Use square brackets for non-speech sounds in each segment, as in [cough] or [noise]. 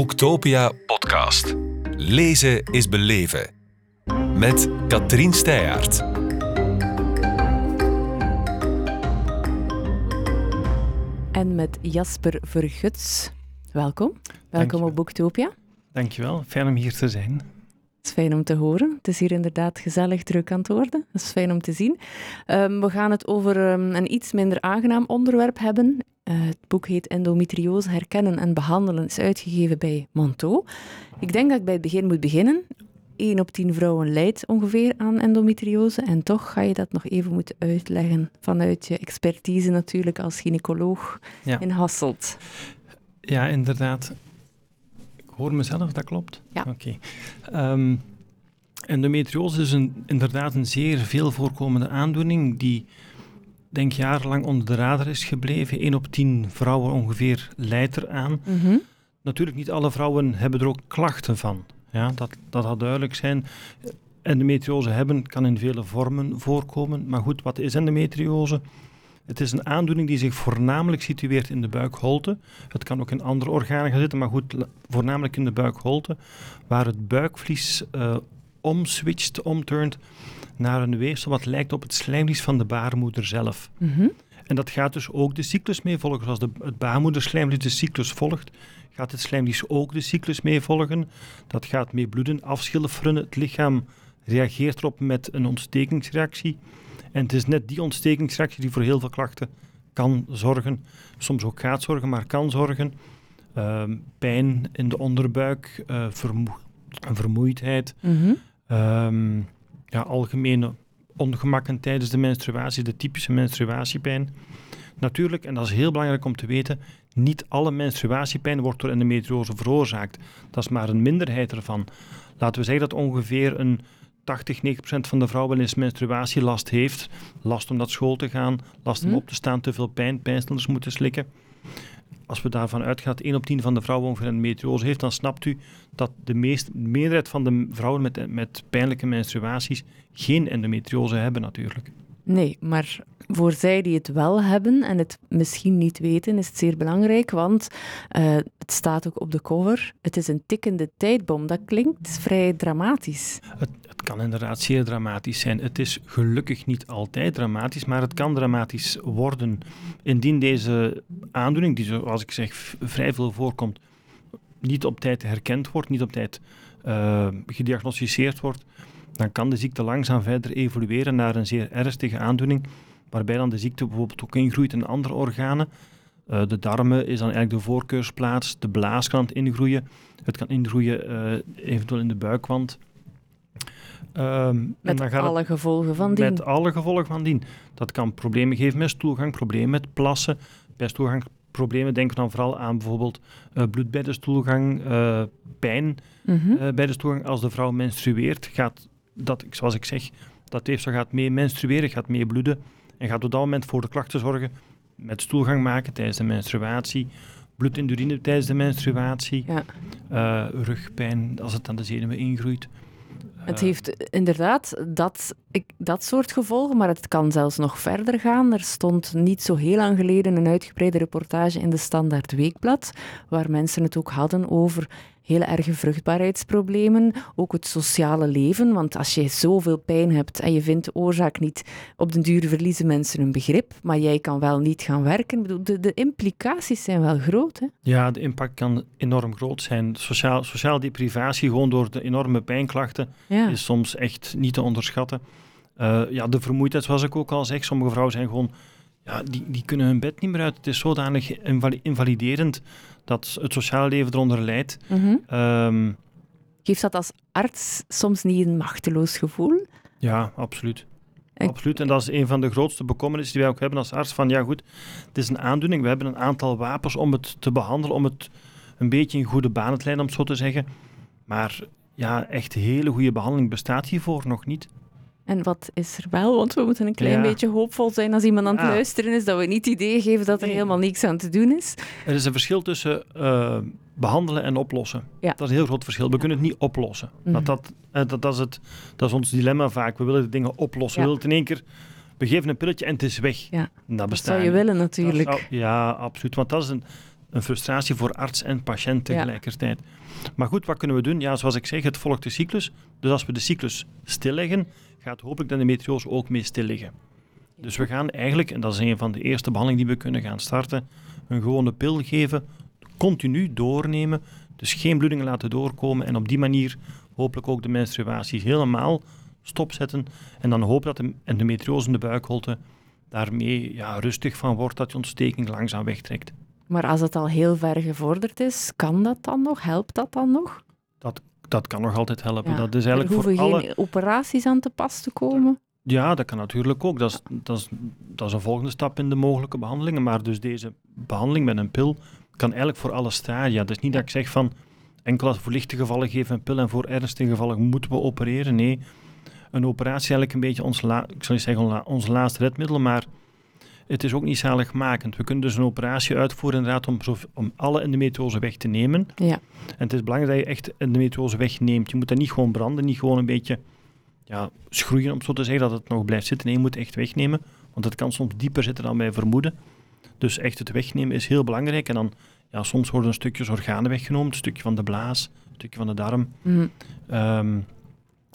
Boektopia podcast. Lezen is beleven. Met Katrien Steyaert. En met Jasper Verguts. Welkom. Welkom op Boektopia. Dankjewel, fijn om hier te zijn. Het is fijn om te horen. Het is hier inderdaad gezellig druk aan het worden. Dat is fijn om te zien. Ehm, we gaan het over ehm, een iets minder aangenaam onderwerp hebben. Eh, het boek heet Endometriose herkennen en behandelen. is uitgegeven bij Manteau. Ik denk dat ik bij het begin moet beginnen. 1 op 10 vrouwen lijdt ongeveer aan endometriose. En toch ga je dat nog even moeten uitleggen vanuit je expertise natuurlijk als gynaecoloog Ja. in Hasselt. Ja, inderdaad. Ik hoor mezelf, dat klopt? Ja. Oké. Ehm, endometriose is een, inderdaad een zeer veel voorkomende aandoening die, denk jarenlang onder de radar is gebleven. 1 op 10 vrouwen ongeveer lijdt eraan. Mhm. Natuurlijk, niet alle vrouwen hebben er ook klachten van. Ja, dat, dat had duidelijk zijn. Endometriose hebben kan in vele vormen voorkomen. Maar goed, wat is endometriose? Het is een aandoening die zich voornamelijk situeert in de buikholte. Het kan ook in andere organen gaan zitten, maar goed, voornamelijk in de buikholte, waar het buikvlies eh omswitcht, omturnt naar een weefsel wat lijkt op het slijmvlies van de baarmoeder zelf. Mhm. En dat gaat dus ook de cyclus meevolgen. Zoals de, het baarmoederslijmvlies de cyclus volgt, gaat het slijmvlies ook de cyclus meevolgen. Dat gaat mee bloeden, afschilferen. Het lichaam reageert erop met een ontstekingsreactie. En het is net die ontstekingsreactie die voor heel veel klachten kan zorgen. Soms ook gaat zorgen, maar kan zorgen. Ehm, pijn in de onderbuik, eh, vermoe- vermoeidheid. Ehm, ja, algemene ongemakken tijdens de menstruatie, de typische menstruatiepijn. Natuurlijk, en dat is heel belangrijk om te weten, niet alle menstruatiepijn wordt door endometriose veroorzaakt. Dat is maar een minderheid ervan. Laten we zeggen dat ongeveer een 80, 90% van de vrouwen wel eens menstruatielast heeft. Last om naar school te gaan, last om Hm. op te staan, te veel pijn, pijnstillers moeten slikken. Als we daarvan uitgaan dat 1 op 10 van de vrouwen ongeveer endometriose heeft, dan snapt u dat de, meest, de meerderheid van de vrouwen met, met pijnlijke menstruaties geen endometriose hebben natuurlijk. Nee, maar voor zij die het wel hebben en het misschien niet weten, is het zeer belangrijk, want eh, het staat ook op de cover. Het is een tikkende tijdbom. Dat klinkt vrij dramatisch. Het kan inderdaad zeer dramatisch zijn. Het is gelukkig niet altijd dramatisch, maar het kan dramatisch worden. Indien deze aandoening, die zoals ik zeg vrij veel voorkomt, niet op tijd herkend wordt, niet op tijd eh, gediagnosticeerd wordt, dan kan de ziekte langzaam verder evolueren naar een zeer ernstige aandoening, waarbij dan de ziekte bijvoorbeeld ook ingroeit in andere organen. Eh, de darmen is dan eigenlijk de voorkeursplaats, de blaas kan het ingroeien, het kan ingroeien eh, eventueel in de buikwand. En Met dan gaat het- alle gevolgen van dien. met alle gevolgen van dien. Dat kan problemen geven met stoelgang, problemen met plassen. Bij stoelgang problemen denken we dan vooral aan bijvoorbeeld eh, bloed bij de stoelgang, eh, pijn Mhm. eh, bij de stoelgang. Als de vrouw menstrueert, gaat dat, zoals ik zeg, dat weefsel gaat mee menstrueren, gaat mee bloeden en gaat op dat moment voor de klachten zorgen met stoelgang maken tijdens de menstruatie, bloed in de urine tijdens de menstruatie, Ja. rugpijn als het aan de zenuwen ingroeit. Het heeft inderdaad dat, ik, dat soort gevolgen, maar het kan zelfs nog verder gaan. Er stond niet zo heel lang geleden een uitgebreide reportage in de Standaard Weekblad, waar mensen het ook hadden over hele erge vruchtbaarheidsproblemen, ook het sociale leven. Want als je zoveel pijn hebt en je vindt de oorzaak niet, op den duur verliezen mensen hun begrip, maar jij kan wel niet gaan werken. Ik bedoel, de, de implicaties zijn wel groot. Hè? Ja, de impact kan enorm groot zijn. Sociaal, sociale deprivatie, gewoon door de enorme pijnklachten, Ja. is soms echt niet te onderschatten. Eh, ja, de vermoeidheid, zoals ik ook al zeg, sommige vrouwen zijn gewoon, ja, die, die kunnen hun bed niet meer uit. Het is zodanig invali- invaliderend dat het sociale leven eronder lijdt. Mhm. Ehm, Geeft dat als arts soms niet een machteloos gevoel? ja, absoluut. Absoluut. En dat is een van de grootste bekommernissen die wij ook hebben als arts. Van ja, goed, het is een aandoening. We hebben een aantal wapens om het te behandelen, om het een beetje in goede banen te leiden, om het zo te zeggen. Maar ja, echt hele goede behandeling bestaat hiervoor nog niet. En wat is er wel? Want we moeten een klein Ja. beetje hoopvol zijn als iemand aan het luisteren is, dat we niet het idee geven dat er Nee. helemaal niks aan te doen is. Er is een verschil tussen eh, behandelen en oplossen. Ja. Dat is een heel groot verschil. We kunnen het niet oplossen. Mhm. dat, dat, eh, dat, dat, is het, dat is ons dilemma vaak. We willen de dingen oplossen. We willen het in één keer... We geven een pilletje en het is weg. Ja. Dat Dat bestaat zou je willen Dat natuurlijk. zou- ja, absoluut. Want dat is een, een frustratie voor arts en patiënt tegelijkertijd. Maar goed, wat kunnen we doen? Ja, zoals ik zeg, het volgt de cyclus. Dus als we de cyclus stilleggen, gaat hopelijk de endometriose ook mee stilleggen. Dus we gaan eigenlijk, en dat is een van de eerste behandelingen die we kunnen gaan starten, een gewone pil geven, continu doornemen, dus geen bloedingen laten doorkomen en op die manier hopelijk ook de menstruatie helemaal stopzetten en dan hopen dat de endometriose in de buikholte daarmee ja, rustig van wordt, dat je ontsteking langzaam wegtrekt. Maar als het al heel ver gevorderd is, kan dat dan nog? Helpt dat dan nog? Dat, dat kan nog altijd helpen. Ja, Dat is er eigenlijk hoeven voor geen alle... operaties aan te pas te komen. Ja, dat kan natuurlijk ook. Dat is, dat, is, dat is een volgende stap in de mogelijke behandelingen. Maar dus deze behandeling met een pil kan eigenlijk voor alle stadia. Dus niet dat ik zeg van enkel als voor lichte gevallen geven een pil en voor ernstige gevallen moeten we opereren. Nee, een operatie is eigenlijk een beetje ons, la, ik zal niet zeggen ons laatste redmiddel, maar het is ook niet zaligmakend. We kunnen dus een operatie uitvoeren inderdaad om, om alle endometriose weg te nemen. Ja. En het is belangrijk dat je echt endometriose wegneemt. Je moet dat niet gewoon branden, niet gewoon een beetje ja, schroeien, om zo te zeggen, dat het nog blijft zitten. Nee, je moet het echt wegnemen, want het kan soms dieper zitten dan wij vermoeden. Dus echt het wegnemen is heel belangrijk. En dan, ja, soms worden stukjes organen weggenomen, een stukje van de blaas, een stukje van de darm. Mhm. Ehm,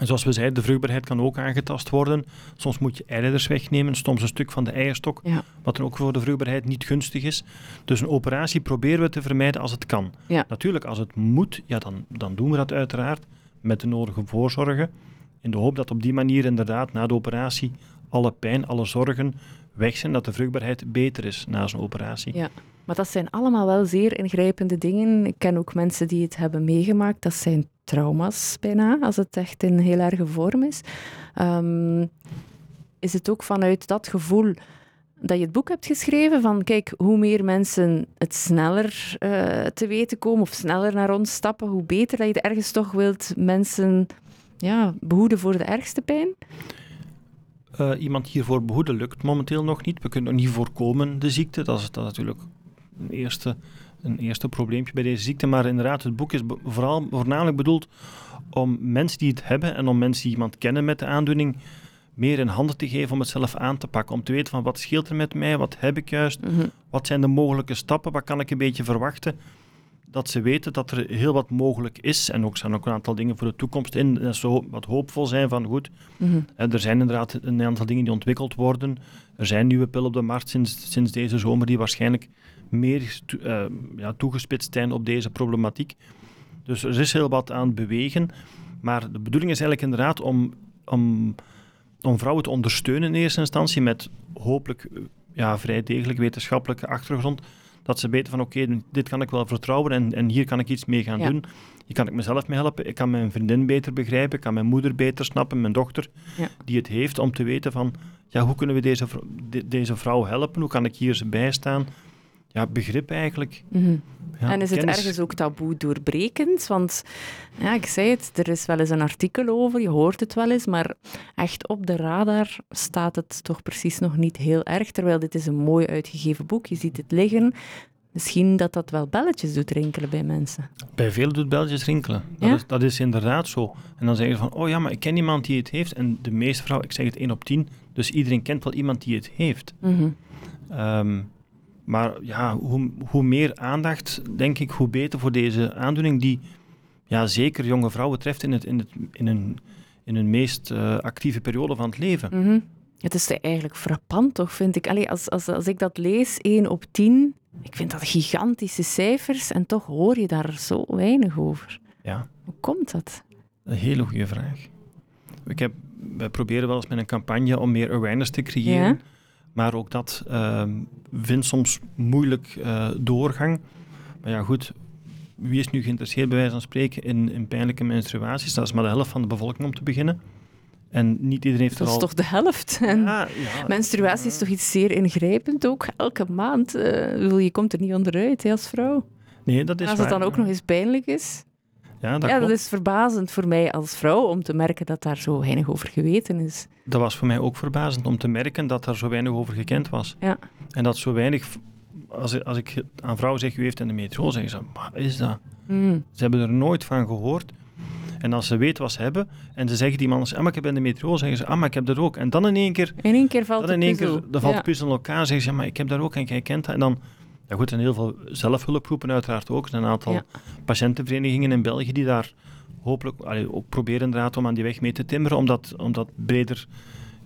en zoals we zeiden, de vruchtbaarheid kan ook aangetast worden. Soms moet je eileiders wegnemen, soms een stuk van de eierstok, Ja. wat dan ook voor de vruchtbaarheid niet gunstig is. Dus een operatie proberen we te vermijden als het kan. Ja. Natuurlijk, als het moet, ja, dan, dan doen we dat uiteraard met de nodige voorzorgen. In de hoop dat op die manier inderdaad na de operatie alle pijn, alle zorgen weg zijn, dat de vruchtbaarheid beter is na zo'n operatie. Ja. Maar dat zijn allemaal wel zeer ingrijpende dingen. Ik ken ook mensen die het hebben meegemaakt. Dat zijn trauma's bijna, als het echt in heel erge vorm is. Ehm, is het ook vanuit dat gevoel dat je het boek hebt geschreven van kijk, hoe meer mensen het sneller eh, te weten komen of sneller naar ons stappen, hoe beter dat je ergens toch wilt mensen ja, behoeden voor de ergste pijn? Eh, iemand hiervoor behoeden lukt momenteel nog niet. We kunnen nog niet voorkomen de ziekte. Dat is, dat is natuurlijk een eerste, een eerste probleempje bij deze ziekte. Maar inderdaad, het boek is vooral, voornamelijk bedoeld om mensen die het hebben en om mensen die iemand kennen met de aandoening meer in handen te geven om het zelf aan te pakken. Om te weten van wat scheelt er met mij, wat heb ik juist, Mhm. wat zijn de mogelijke stappen, wat kan ik een beetje verwachten. Dat ze weten dat er heel wat mogelijk is. En ook zijn ook een aantal dingen voor de toekomst in. En zo wat hoopvol zijn van goed, Mhm. Er zijn inderdaad een aantal dingen die ontwikkeld worden. Er zijn nieuwe pillen op de markt sinds, sinds deze zomer die waarschijnlijk meer eh, ja, toegespitst zijn op deze problematiek. Dus er is heel wat aan het bewegen. Maar de bedoeling is eigenlijk inderdaad om, om, om vrouwen te ondersteunen in eerste instantie met hopelijk eh, ja, vrij degelijk wetenschappelijke achtergrond. Dat ze weten van oké, dit kan ik wel vertrouwen en, en hier kan ik iets mee gaan Ja. doen. Hier kan ik mezelf mee helpen. Ik kan mijn vriendin beter begrijpen. Ik kan mijn moeder beter snappen, mijn dochter Ja. die het heeft. Om te weten van, ja, hoe kunnen we deze, de- deze vrouw helpen? Hoe kan ik hier ze bijstaan? Ja, begrip eigenlijk. Mhm. Ja, en is het kennis. ergens ook taboe doorbrekend? Want ja, ik zei het, er is wel eens een artikel over, je hoort het wel eens, maar echt op de radar staat het toch precies nog niet heel erg. Terwijl dit is een mooi uitgegeven boek, je ziet het liggen. Misschien dat dat wel belletjes doet rinkelen bij mensen. Bij velen doet belletjes rinkelen. Dat, Ja? is, dat is inderdaad zo. En dan zeggen ze van, oh ja, maar ik ken iemand die het heeft. En de meeste vrouwen, ik zeg het 1 op 10, dus iedereen kent wel iemand die het heeft. Ehm, maar ja, hoe, hoe meer aandacht, denk ik, hoe beter voor deze aandoening die ja, zeker jonge vrouwen treft in, het, in, het, in, hun, in hun meest eh, actieve periode van het leven. Mhm. Het is eigenlijk frappant, toch, vind ik. Allee, als, als, als ik dat lees, 1 op 10, ik vind dat gigantische cijfers en toch hoor je daar zo weinig over. Ja, Hoe komt dat? een hele goede vraag. Ik heb, wij proberen wel eens met een campagne om meer awareness te creëren. Ja? Maar ook dat ehm, vindt soms moeilijk eh, doorgang. Maar ja, goed. Wie is nu geïnteresseerd, bij wijze van spreken, in, in pijnlijke menstruaties? Dat is maar de helft van de bevolking om te beginnen. En niet iedereen heeft Dat er is al... toch de helft? En Ja, ja. menstruatie is toch iets zeer ingrijpend ook? Elke maand. eh, je komt er niet onderuit hè, als vrouw. Nee, dat is Als het waar. dan ook nog eens pijnlijk is. Ja, dat ja, klopt. dat is verbazend voor mij als vrouw om te merken dat daar zo weinig over geweten is. Dat was voor mij ook verbazend om te merken dat er zo weinig over gekend was. Ja. En dat zo weinig... Als, als ik aan vrouwen zeg, u heeft in de metro, zeggen ze, wat is dat? Mm. Ze hebben er nooit van gehoord. En als ze weten wat ze hebben, en ze zeggen die man, ah, maar ik heb in de metro, zeggen ze, ah, maar ik heb dat ook. En dan in één keer, In één keer valt dan in één puzzel. keer, dan valt Ja. de puzzel in elkaar, zeggen ze, ja, maar ik heb dat ook en jij kent dat. En dan, Ja goed, er zijn heel veel zelfhulpgroepen uiteraard ook. Er zijn een aantal Ja. patiëntenverenigingen in België die daar hopelijk allee, ook proberen inderdaad om aan die weg mee te timmeren, om dat, om dat breder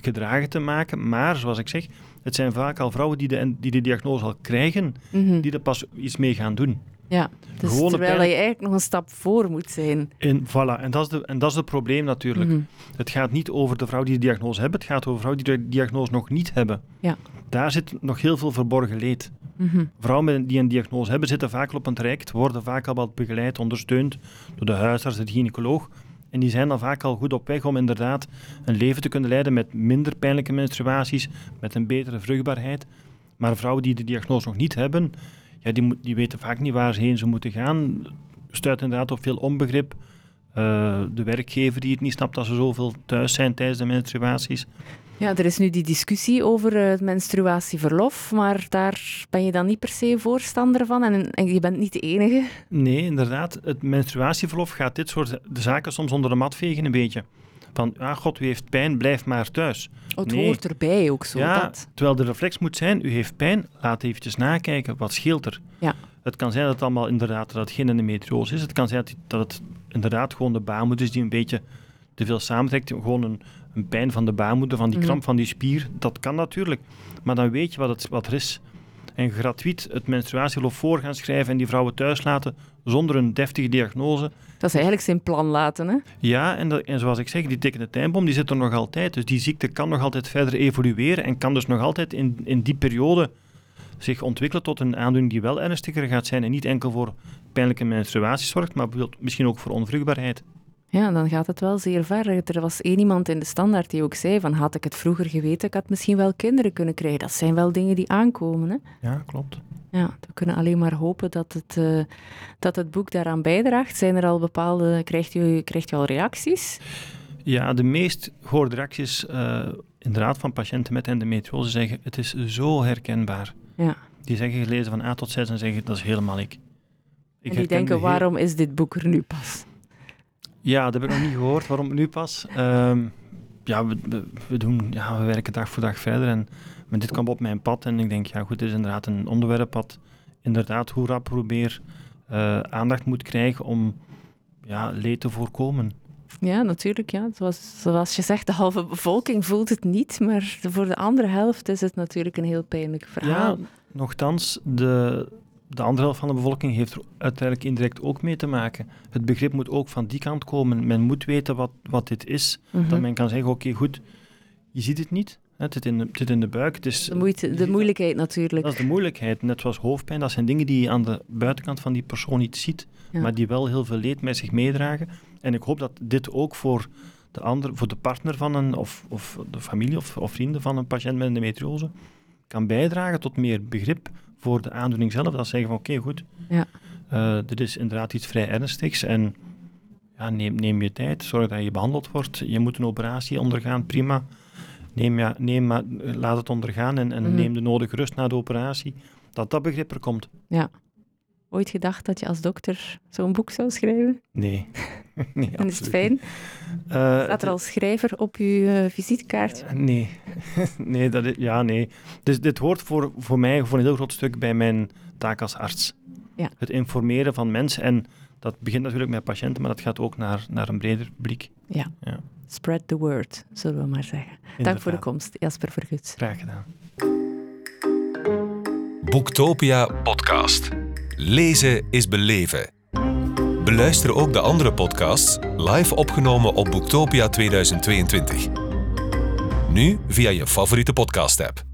gedragen te maken. Maar, zoals ik zeg, het zijn vaak al vrouwen die de, die de diagnose al krijgen, Mhm. die er pas iets mee gaan doen. Ja, dus Gewone terwijl pijn- je eigenlijk nog een stap voor moet zijn. En, voilà, en dat is, de, en dat is het probleem natuurlijk. Mhm. Het gaat niet over de vrouw die de diagnose hebben, het gaat over vrouwen die de diagnose nog niet hebben. Ja. Daar zit nog heel veel verborgen leed. Mhm. Vrouwen die een diagnose hebben, zitten vaak op een traject, worden vaak al wat begeleid, ondersteund door de huisarts, de gynaecoloog. En die zijn dan vaak al goed op weg om inderdaad een leven te kunnen leiden met minder pijnlijke menstruaties, met een betere vruchtbaarheid. Maar vrouwen die de diagnose nog niet hebben, ja, die, die weten vaak niet waar ze heen ze moeten gaan. Stuiten inderdaad op veel onbegrip. Eh, de werkgever die het niet snapt dat ze zoveel thuis zijn tijdens de menstruaties. Ja, er is nu die discussie over eh, het menstruatieverlof, maar daar ben je dan niet per se voorstander van en, en je bent niet de enige. Nee, inderdaad. Het menstruatieverlof gaat dit soort de zaken soms onder de mat vegen een beetje. Van, ah god, u heeft pijn, blijf maar thuis. Oh, het Nee. hoort erbij ook zo. ja, Dat. terwijl de reflex moet zijn, u heeft pijn, laat eventjes nakijken, wat scheelt er? Ja. Het kan zijn dat het allemaal inderdaad dat het geen endometriose is. Het kan zijn dat het inderdaad gewoon de baarmoeder is die een beetje te veel samentrekt. Gewoon een, een pijn van de baarmoeder, van die Mhm. kramp van die spier. Dat kan natuurlijk. Maar dan weet je wat, het, wat er is. En gratuit het menstruatieverlof voor gaan schrijven en die vrouwen thuis laten zonder een deftige diagnose. dat is eigenlijk zijn plan laten. Hè? Ja, en, dat, en zoals ik zeg, die tikkende tijdbom die zit er nog altijd. Dus die ziekte kan nog altijd verder evolueren en kan dus nog altijd in, in die periode zich ontwikkelen tot een aandoening die wel ernstiger gaat zijn en niet enkel voor pijnlijke menstruaties zorgt, maar bijvoorbeeld misschien ook voor onvruchtbaarheid. Ja, dan gaat het wel zeer ver. Er was één iemand in de standaard die ook zei van had ik het vroeger geweten, ik had misschien wel kinderen kunnen krijgen. Dat zijn wel dingen die aankomen. Hè? Ja, klopt. Ja, we kunnen alleen maar hopen dat het, eh, dat het boek daaraan bijdraagt. Zijn er al bepaalde, krijgt u, krijgt u al reacties? Ja, de meest gehoorde reacties eh, inderdaad van patiënten met endometriose zeggen het is zo herkenbaar. Ja. Die zeggen gelezen van A tot Z en zeggen dat is helemaal ik. Ik en die denken, waarom is dit boek er nu pas? Ja, dat heb ik nog niet gehoord. Waarom nu pas? Ehm, ja, we, we, we doen, ja, we werken dag voor dag verder. En maar dit kwam op mijn pad. En ik denk, ja goed, dit is inderdaad een onderwerp wat inderdaad hoe rap meer eh, aandacht moet krijgen om ja, leed te voorkomen. Ja, natuurlijk. Ja. Zoals, zoals je zegt, de halve bevolking voelt het niet, maar voor de andere helft is het natuurlijk een heel pijnlijk verhaal. Ja, nogthans, de, de andere helft van de bevolking heeft er uiteindelijk indirect ook mee te maken. Het begrip moet ook van die kant komen. Men moet weten wat, wat dit is. Mhm. Dat men kan zeggen, oké, goed, je ziet het niet. Het zit in de, het zit in de buik. Het is, de, moeite, de moeilijkheid natuurlijk. Dat is de moeilijkheid. Net zoals hoofdpijn, dat zijn dingen die je aan de buitenkant van die persoon niet ziet, Ja. maar die wel heel veel leed met zich meedragen. En ik hoop dat dit ook voor de, ander, voor de partner van een, of, of de familie of, of vrienden van een patiënt met endometriose kan bijdragen tot meer begrip voor de aandoening zelf. Dat ze zeggen van oké, goed, Ja. eh, dit is inderdaad iets vrij ernstigs en ja, neem, neem je tijd, zorg dat je behandeld wordt. Je moet een operatie ondergaan, prima. Neem, ja, neem maar, laat het ondergaan en, en Mhm. neem de nodige rust na de operatie. Dat dat begrip er komt. Ooit gedacht dat je als dokter zo'n boek zou schrijven? Nee. [laughs] nee En is het fijn? Eh, Staat er als schrijver op eh, visitekaartje? Eh, Nee, [laughs] nee, dat is, ja, nee. Dus dit hoort voor, voor mij voor een heel groot stuk bij mijn taak als arts. Ja. Het informeren van mensen. En dat begint natuurlijk met patiënten, maar dat gaat ook naar, naar een breder publiek. Spread the word, zullen we maar zeggen. Dank voor de komst, Jasper Verguts. Graag gedaan. Boektopia podcast. Lezen is beleven. Beluister ook de andere podcasts live opgenomen op Boektopia 2022. Nu via je favoriete podcast-app.